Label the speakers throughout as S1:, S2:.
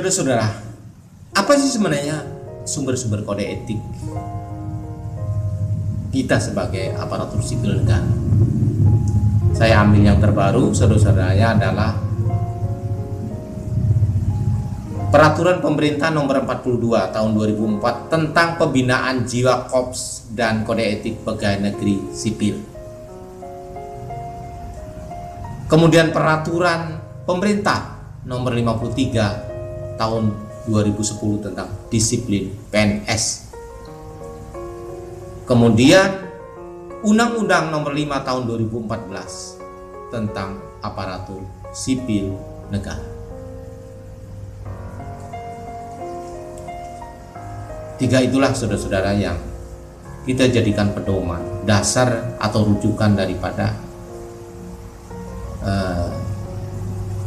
S1: Saudara-saudara, apa sih sebenarnya sumber-sumber kode etik kita sebagai aparatur sipil negara? Saya ambil yang terbaru, saudara-saudaranya adalah Peraturan Pemerintah Nomor 42 Tahun 2004 tentang pembinaan jiwa kops dan kode etik pegawai negeri sipil. Kemudian Peraturan Pemerintah Nomor 53 Tahun 2010 tentang disiplin PNS. Kemudian Undang-Undang Nomor 5 Tahun 2014 tentang aparatur sipil negara. Tiga itulah saudara-saudara yang kita jadikan pedoman, dasar atau rujukan daripada uh,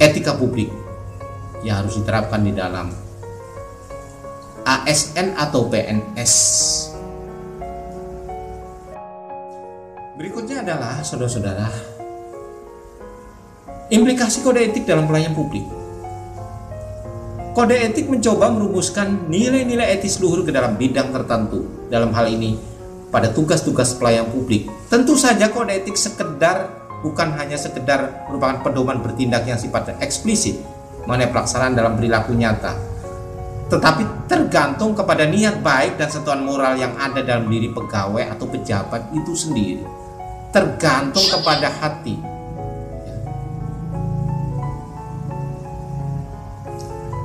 S1: etika publik yang harus diterapkan di dalam ASN atau PNS. Berikutnya adalah saudara-saudara implikasi kode etik dalam pelayanan publik. Kode etik mencoba merumuskan nilai-nilai etis luhur ke dalam bidang tertentu. Dalam hal ini, pada tugas-tugas pelayan publik. Tentu saja kode etik sekedar bukan hanya sekedar merupakan pedoman bertindak yang sifatnya eksplisit mengenai pelaksanaan dalam perilaku nyata, tetapi tergantung kepada niat baik dan sentuhan moral yang ada dalam diri pegawai atau pejabat itu sendiri. Tergantung kepada hati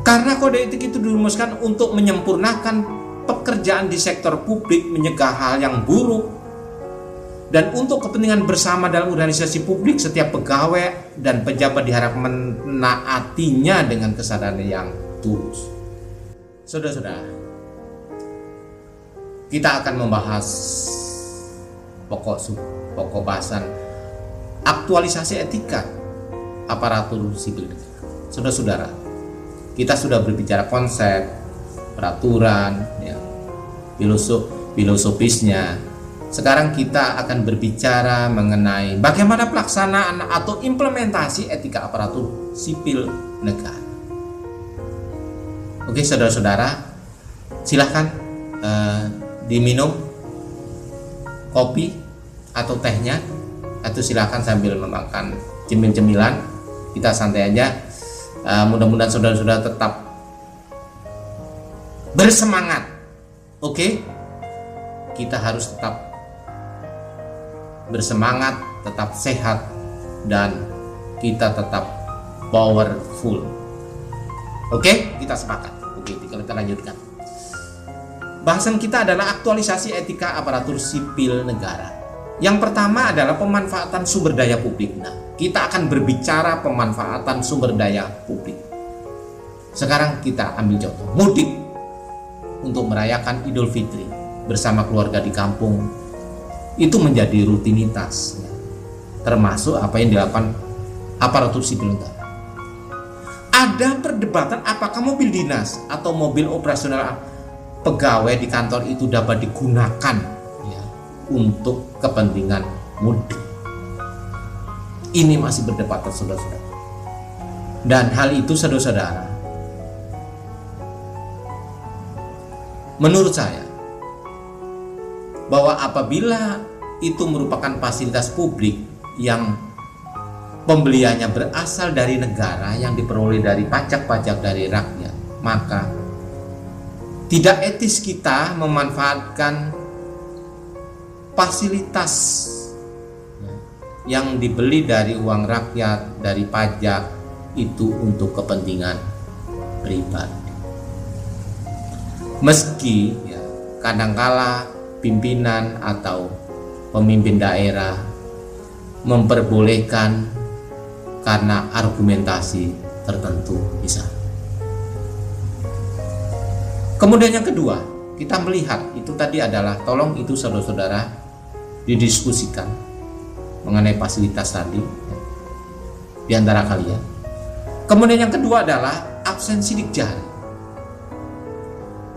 S1: Karena kode etik itu dirumuskan untuk menyempurnakan pekerjaan di sektor publik, menyegah hal yang buruk, dan untuk kepentingan bersama dalam organisasi publik setiap pegawai dan pejabat diharap menaatinya dengan kesadaran yang tulus. Saudara-saudara, kita akan membahas pokok pokok bahasan aktualisasi etika aparatur sipil Saudara-saudara, kita sudah berbicara konsep, peraturan, ya, filosof, filosofisnya. Sekarang kita akan berbicara mengenai bagaimana pelaksanaan atau implementasi etika aparatur sipil negara. Oke, saudara-saudara, silahkan uh, diminum kopi atau tehnya, atau silahkan sambil memakan cemil-cemilan. Kita santai aja uh, mudah-mudahan saudara-saudara tetap bersemangat oke kita harus tetap bersemangat tetap sehat dan kita tetap powerful. Oke kita sepakat. Oke kita lanjutkan. Bahasan kita adalah aktualisasi etika aparatur sipil negara. Yang pertama adalah pemanfaatan sumber daya publik. Nah, kita akan berbicara pemanfaatan sumber daya publik. Sekarang kita ambil contoh. Mudik untuk merayakan Idul Fitri bersama keluarga di kampung itu menjadi rutinitas termasuk apa yang dilakukan aparatur sipil negara. Ada perdebatan apakah mobil dinas atau mobil operasional pegawai di kantor itu dapat digunakan untuk kepentingan mudik. Ini masih berdebatan saudara-saudara. Dan hal itu saudara-saudara, menurut saya, bahwa apabila itu merupakan fasilitas publik yang pembeliannya berasal dari negara yang diperoleh dari pajak-pajak dari rakyat, maka tidak etis kita memanfaatkan fasilitas yang dibeli dari uang rakyat, dari pajak itu untuk kepentingan pribadi. Meski ya, kadangkala pimpinan atau pemimpin daerah memperbolehkan karena argumentasi tertentu bisa. Kemudian yang kedua, kita melihat itu tadi adalah tolong itu saudara-saudara didiskusikan mengenai fasilitas tadi di antara kalian. Kemudian yang kedua adalah absen sidik jari.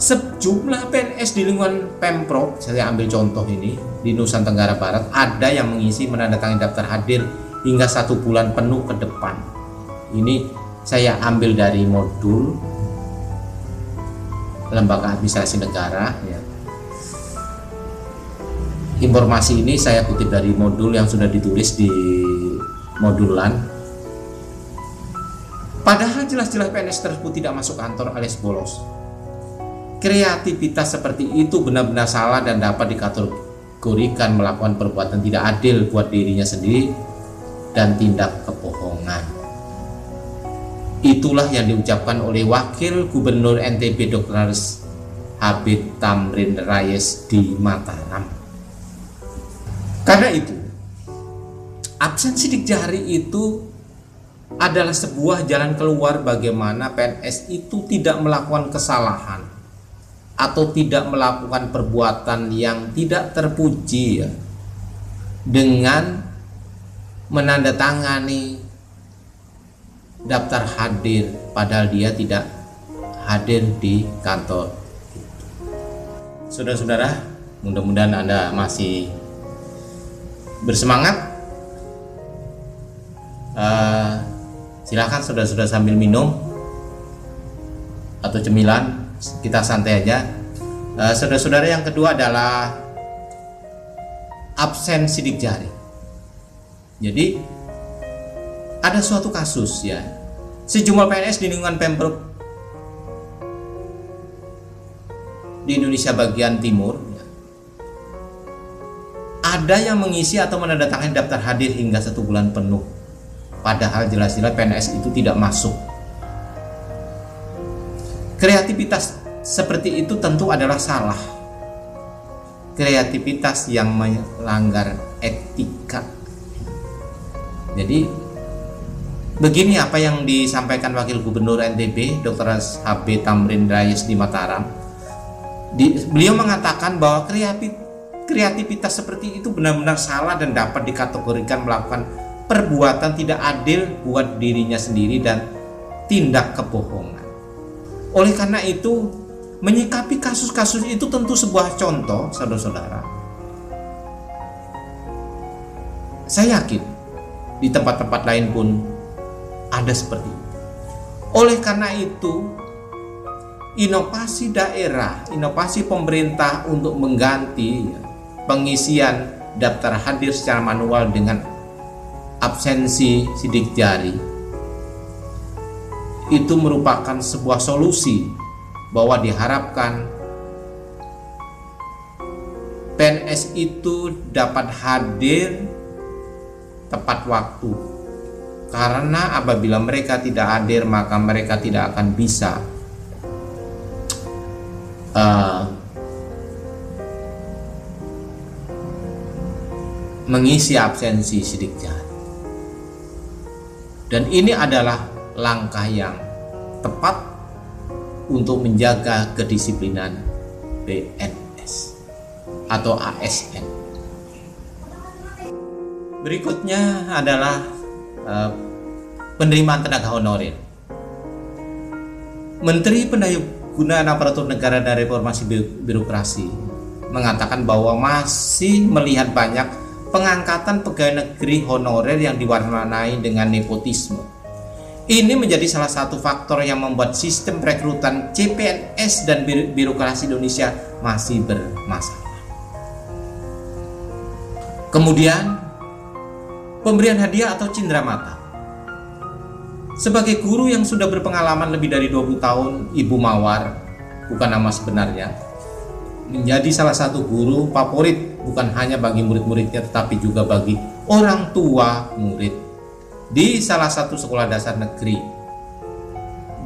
S1: Sejumlah PNS di lingkungan Pemprov, saya ambil contoh ini di Nusa Tenggara Barat, ada yang mengisi menandatangani daftar hadir hingga satu bulan penuh ke depan. Ini saya ambil dari modul lembaga administrasi negara ya. Informasi ini saya kutip dari modul yang sudah ditulis di modulan. Padahal jelas-jelas PNS tersebut tidak masuk kantor alias bolos. Kreativitas seperti itu benar-benar salah dan dapat dikategorikan melakukan perbuatan tidak adil buat dirinya sendiri dan tindak kebohongan. Itulah yang diucapkan oleh Wakil Gubernur NTB Dr. Habib Tamrin Rayes di Mataram. Karena itu, absen sidik jari itu adalah sebuah jalan keluar bagaimana PNS itu tidak melakukan kesalahan atau tidak melakukan perbuatan yang tidak terpuji ya, dengan menandatangani daftar hadir padahal dia tidak hadir di kantor. Saudara-saudara, mudah-mudahan Anda masih bersemangat. Uh, silahkan saudara-saudara sambil minum atau cemilan, kita santai aja. Uh, saudara-saudara yang kedua adalah absen sidik jari. Jadi ada suatu kasus ya. Sejumlah PNS di lingkungan Pemprov di Indonesia bagian timur ya, ada yang mengisi atau menandatangani daftar hadir hingga satu bulan penuh. Padahal jelas-jelas PNS itu tidak masuk. Kreativitas seperti itu tentu adalah salah. Kreativitas yang melanggar etika jadi begini apa yang disampaikan Wakil Gubernur NTB Dr. HB Tamrin Rayes di Mataram. Di, beliau mengatakan bahwa kreatif, kreativitas seperti itu benar-benar salah dan dapat dikategorikan melakukan perbuatan tidak adil buat dirinya sendiri dan tindak kebohongan. Oleh karena itu, menyikapi kasus-kasus itu tentu sebuah contoh, saudara-saudara. Saya yakin di tempat-tempat lain pun ada seperti itu. Oleh karena itu, inovasi daerah, inovasi pemerintah untuk mengganti pengisian daftar hadir secara manual dengan absensi sidik jari itu merupakan sebuah solusi bahwa diharapkan PNS itu dapat hadir tepat waktu. Karena apabila mereka tidak hadir, maka mereka tidak akan bisa uh, mengisi absensi sidik jari. Dan ini adalah langkah yang tepat untuk menjaga kedisiplinan BNS atau ASN. Berikutnya adalah uh, penerimaan tenaga honorer. Menteri Pendayaan Aparatur Negara dan Reformasi Birokrasi mengatakan bahwa masih melihat banyak pengangkatan pegawai negeri honorer yang diwarnai dengan nepotisme. Ini menjadi salah satu faktor yang membuat sistem rekrutan CPNS dan birokrasi Indonesia masih bermasalah. Kemudian pemberian hadiah atau cindera mata. Sebagai guru yang sudah berpengalaman lebih dari 20 tahun, Ibu Mawar, bukan nama sebenarnya, menjadi salah satu guru favorit bukan hanya bagi murid-muridnya tetapi juga bagi orang tua murid di salah satu sekolah dasar negeri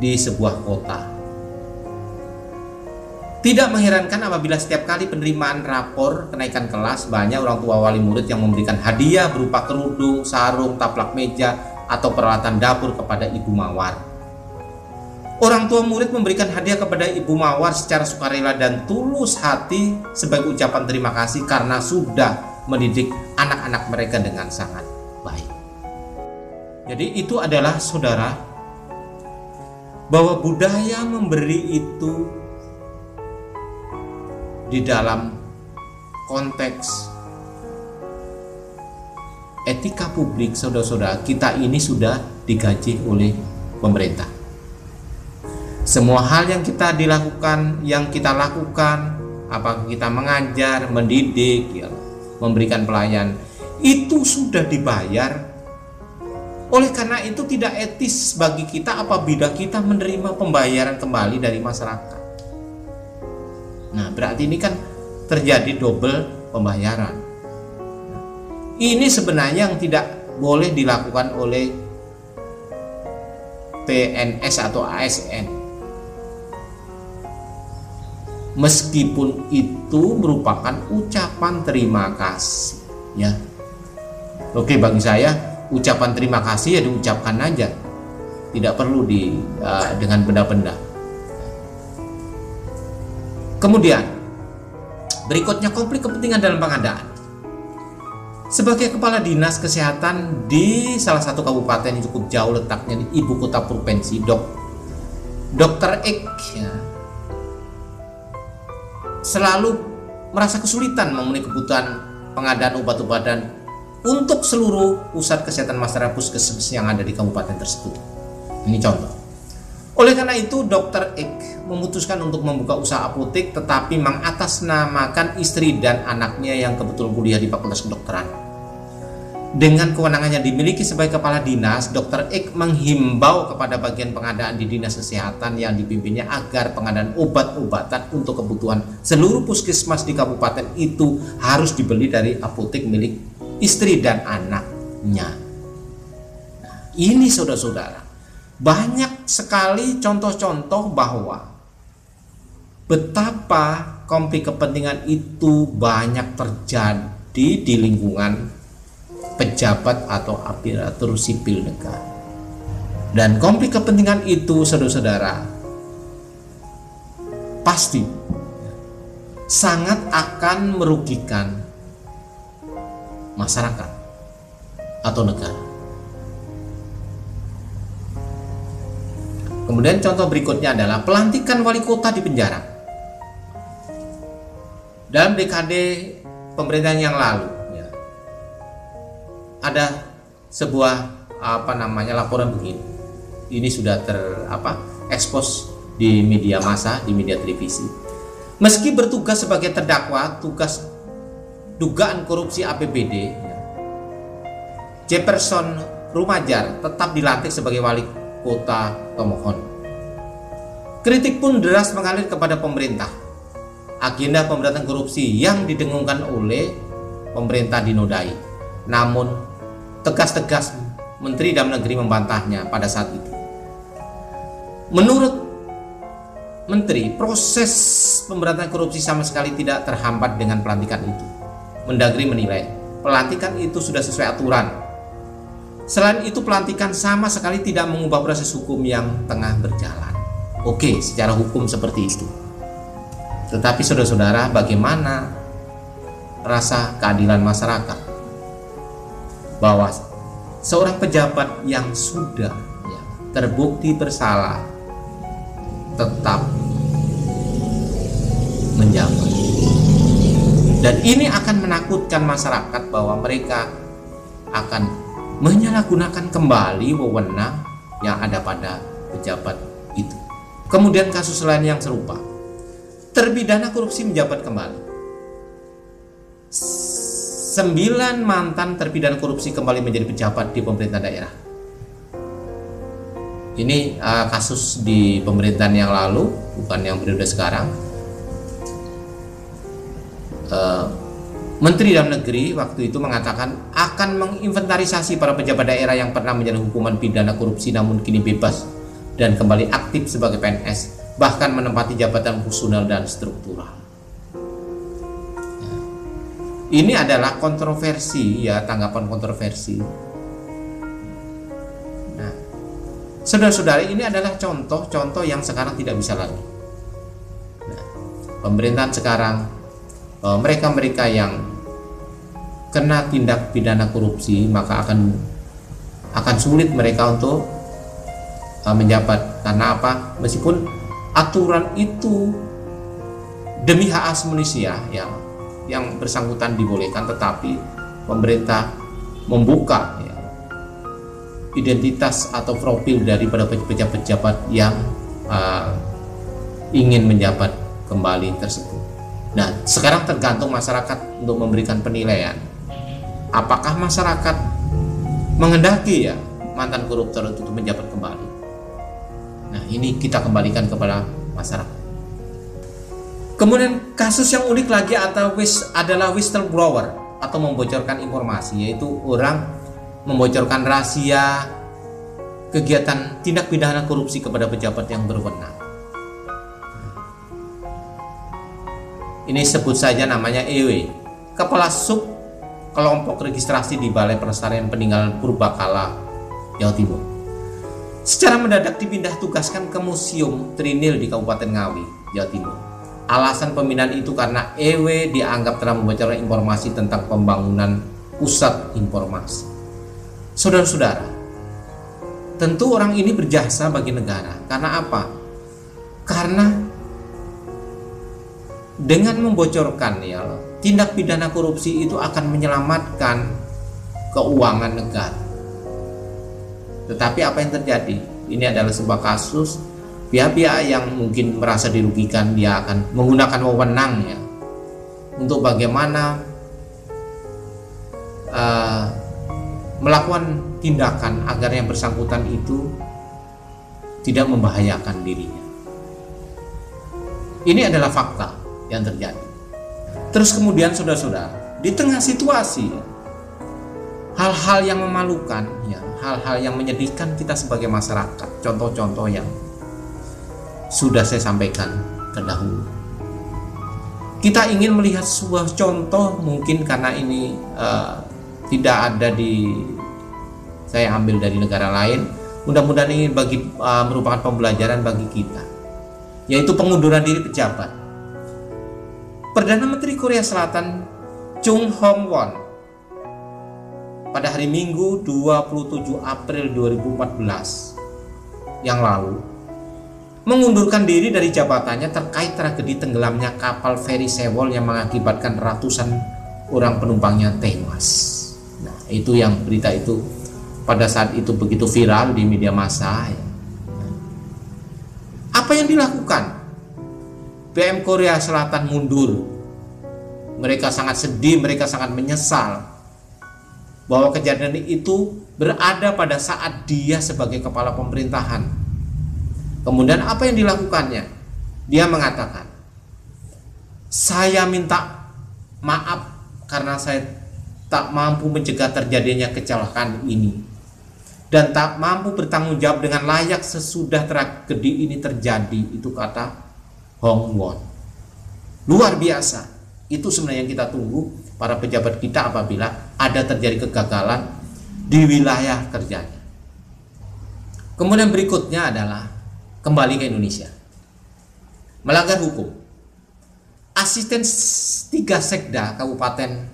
S1: di sebuah kota tidak mengherankan apabila setiap kali penerimaan rapor kenaikan kelas, banyak orang tua wali murid yang memberikan hadiah berupa kerudung, sarung, taplak meja, atau peralatan dapur kepada Ibu Mawar. Orang tua murid memberikan hadiah kepada Ibu Mawar secara sukarela dan tulus hati sebagai ucapan terima kasih karena sudah mendidik anak-anak mereka dengan sangat. Jadi itu adalah saudara bahwa budaya memberi itu di dalam konteks etika publik saudara-saudara kita ini sudah digaji oleh pemerintah. Semua hal yang kita dilakukan yang kita lakukan apakah kita mengajar mendidik ya, memberikan pelayan itu sudah dibayar oleh karena itu tidak etis bagi kita apabila kita menerima pembayaran kembali dari masyarakat nah berarti ini kan terjadi double pembayaran ini sebenarnya yang tidak boleh dilakukan oleh PNS atau ASN. Meskipun itu merupakan ucapan terima kasih, ya. Oke, bagi saya ucapan terima kasih ya diucapkan aja. Tidak perlu di uh, dengan benda-benda. Kemudian berikutnya konflik kepentingan dalam pengadaan. Sebagai kepala dinas kesehatan di salah satu kabupaten yang cukup jauh letaknya di ibu kota provinsi, dok, dokter Ek ya, selalu merasa kesulitan memenuhi kebutuhan pengadaan obat-obatan untuk seluruh pusat kesehatan masyarakat puskesmas yang ada di kabupaten tersebut. Ini contoh. Oleh karena itu, Dr. Ek memutuskan untuk membuka usaha apotek tetapi mengatasnamakan istri dan anaknya yang kebetulan kuliah di Fakultas Kedokteran. Dengan kewenangannya dimiliki sebagai kepala dinas, Dr. Ek menghimbau kepada bagian pengadaan di Dinas Kesehatan yang dipimpinnya agar pengadaan obat-obatan untuk kebutuhan seluruh puskesmas di kabupaten itu harus dibeli dari apotek milik istri dan anaknya. Nah, ini saudara-saudara banyak sekali contoh-contoh bahwa betapa konflik kepentingan itu banyak terjadi di lingkungan pejabat atau aparatur sipil negara. Dan konflik kepentingan itu saudara-saudara pasti sangat akan merugikan masyarakat atau negara. Kemudian contoh berikutnya adalah pelantikan wali kota di penjara. Dalam dekade pemerintahan yang lalu, ya, ada sebuah apa namanya laporan begini. Ini sudah ter apa ekspos di media massa, di media televisi. Meski bertugas sebagai terdakwa, tugas dugaan korupsi APBD, ya, Jefferson Rumajar tetap dilantik sebagai wali kota Tomohon. Kritik pun deras mengalir kepada pemerintah. Agenda pemberantasan korupsi yang didengungkan oleh pemerintah dinodai. Namun, tegas-tegas Menteri Dalam Negeri membantahnya pada saat itu. Menurut Menteri, proses pemberantasan korupsi sama sekali tidak terhambat dengan pelantikan itu. Mendagri menilai, pelantikan itu sudah sesuai aturan Selain itu pelantikan sama sekali tidak mengubah proses hukum yang tengah berjalan. Oke, secara hukum seperti itu. Tetapi saudara-saudara, bagaimana rasa keadilan masyarakat bahwa seorang pejabat yang sudah ya, terbukti bersalah tetap menjabat. Dan ini akan menakutkan masyarakat bahwa mereka akan menyalahgunakan kembali wewenang yang ada pada pejabat itu. Kemudian kasus lain yang serupa. Terpidana korupsi menjabat kembali. Sembilan mantan terpidana korupsi kembali menjadi pejabat di pemerintah daerah. Ini uh, kasus di pemerintahan yang lalu, bukan yang periode sekarang. Uh, Menteri Dalam Negeri waktu itu mengatakan akan menginventarisasi para pejabat daerah yang pernah menjalani hukuman pidana korupsi namun kini bebas dan kembali aktif sebagai PNS, bahkan menempati jabatan fungsional dan struktural. Ya. Ini adalah kontroversi ya, tanggapan kontroversi. Nah, saudara-saudari ini adalah contoh-contoh yang sekarang tidak bisa lagi. Nah, pemerintahan sekarang Eh, mereka-mereka yang kena tindak pidana korupsi maka akan akan sulit mereka untuk uh, menjabat karena apa meskipun aturan itu demi hak asasi manusia ya yang bersangkutan dibolehkan tetapi pemerintah membuka ya, identitas atau profil daripada pejabat-pejabat yang uh, ingin menjabat kembali tersebut. Nah, sekarang tergantung masyarakat untuk memberikan penilaian. Apakah masyarakat menghendaki ya mantan koruptor itu menjabat kembali? Nah, ini kita kembalikan kepada masyarakat. Kemudian kasus yang unik lagi atau wis adalah whistleblower atau membocorkan informasi yaitu orang membocorkan rahasia kegiatan tindak pidana korupsi kepada pejabat yang berwenang. Ini sebut saja namanya EW, Kepala Sub Kelompok Registrasi di Balai Pelestarian Peninggalan Purbakala, Jawa Timur. Secara mendadak dipindah tugaskan ke Museum Trinil di Kabupaten Ngawi, Jawa Timur. Alasan pemindahan itu karena EW dianggap telah membocorkan informasi tentang pembangunan pusat informasi. Saudara-saudara, tentu orang ini berjasa bagi negara. Karena apa? Karena dengan membocorkan ya tindak pidana korupsi itu akan menyelamatkan keuangan negara. Tetapi apa yang terjadi? Ini adalah sebuah kasus pihak-pihak yang mungkin merasa dirugikan dia akan menggunakan wewenangnya untuk bagaimana uh, melakukan tindakan agar yang bersangkutan itu tidak membahayakan dirinya. Ini adalah fakta yang terjadi. Terus kemudian saudara-saudara, di tengah situasi hal-hal yang memalukan, ya, hal-hal yang menyedihkan kita sebagai masyarakat, contoh-contoh yang sudah saya sampaikan terdahulu. Kita ingin melihat sebuah contoh mungkin karena ini uh, tidak ada di saya ambil dari negara lain. Mudah-mudahan ini bagi uh, merupakan pembelajaran bagi kita, yaitu pengunduran diri pejabat Perdana Menteri Korea Selatan Chung Hong Won pada hari Minggu 27 April 2014 yang lalu mengundurkan diri dari jabatannya terkait tragedi tenggelamnya kapal feri Sewol yang mengakibatkan ratusan orang penumpangnya tewas. Nah, itu yang berita itu pada saat itu begitu viral di media massa. Ya. Apa yang dilakukan? PM Korea Selatan mundur. Mereka sangat sedih, mereka sangat menyesal bahwa kejadian itu berada pada saat dia sebagai kepala pemerintahan. Kemudian apa yang dilakukannya? Dia mengatakan, "Saya minta maaf karena saya tak mampu mencegah terjadinya kecelakaan ini dan tak mampu bertanggung jawab dengan layak sesudah tragedi ini terjadi." Itu kata Hong Won. Luar biasa. Itu sebenarnya yang kita tunggu para pejabat kita apabila ada terjadi kegagalan di wilayah kerjanya. Kemudian berikutnya adalah kembali ke Indonesia. Melanggar hukum. Asisten tiga sekda kabupaten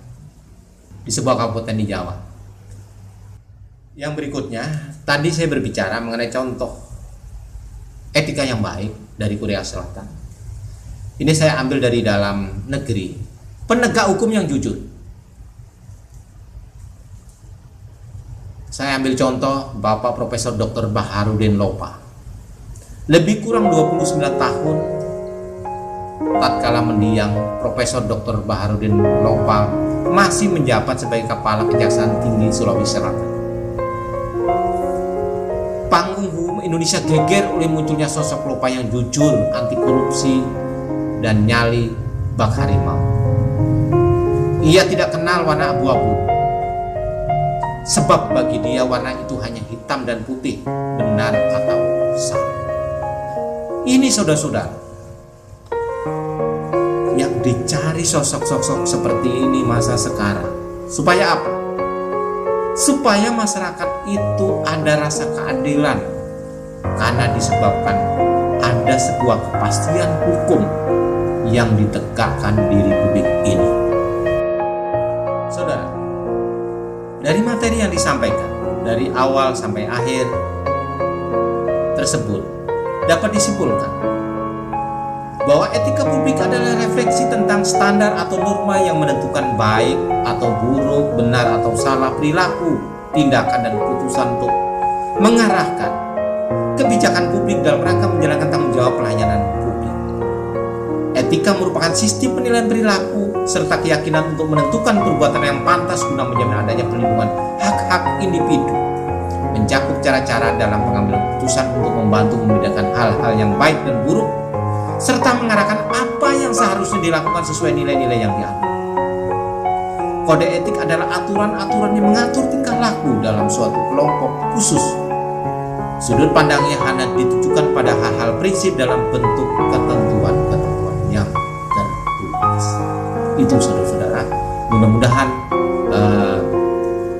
S1: di sebuah kabupaten di Jawa. Yang berikutnya, tadi saya berbicara mengenai contoh etika yang baik dari Korea Selatan ini saya ambil dari dalam negeri. Penegak hukum yang jujur. Saya ambil contoh Bapak Profesor Dr. Baharudin Lopa. Lebih kurang 29 tahun tatkala mendiang Profesor Dr. Baharudin Lopa masih menjabat sebagai Kepala Kejaksaan Tinggi Sulawesi Selatan. Panggung hukum Indonesia geger oleh munculnya sosok Lopa yang jujur, anti korupsi, dan nyali bak harimau. Ia tidak kenal warna abu-abu. Sebab bagi dia warna itu hanya hitam dan putih, benar atau salah. Ini saudara-saudara yang dicari sosok-sosok seperti ini masa sekarang. Supaya apa? Supaya masyarakat itu ada rasa keadilan karena disebabkan ada sebuah kepastian hukum yang ditegakkan di Republik ini. Saudara, dari materi yang disampaikan dari awal sampai akhir tersebut dapat disimpulkan bahwa etika publik adalah refleksi tentang standar atau norma yang menentukan baik atau buruk, benar atau salah perilaku, tindakan dan keputusan untuk mengarahkan kebijakan publik dalam rangka menjalankan tanggung jawab pelayanan. Etika merupakan sistem penilaian perilaku serta keyakinan untuk menentukan perbuatan yang pantas guna menjamin adanya perlindungan hak-hak individu. Mencakup cara-cara dalam pengambilan keputusan untuk membantu membedakan hal-hal yang baik dan buruk serta mengarahkan apa yang seharusnya dilakukan sesuai nilai-nilai yang dianut. Kode etik adalah aturan-aturan yang mengatur tingkah laku dalam suatu kelompok khusus. Sudut pandangnya hanya ditujukan pada hal-hal prinsip dalam bentuk ketentuan-ketentuan. Itu saudara-saudara. Mudah-mudahan uh,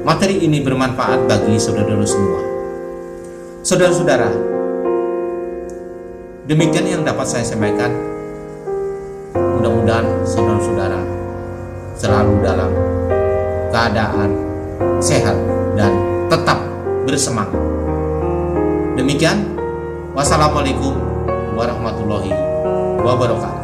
S1: materi ini bermanfaat bagi saudara-saudara semua. Saudara-saudara, demikian yang dapat saya sampaikan. Mudah-mudahan saudara-saudara selalu dalam keadaan sehat dan tetap bersemangat. Demikian, wassalamualaikum warahmatullahi wabarakatuh.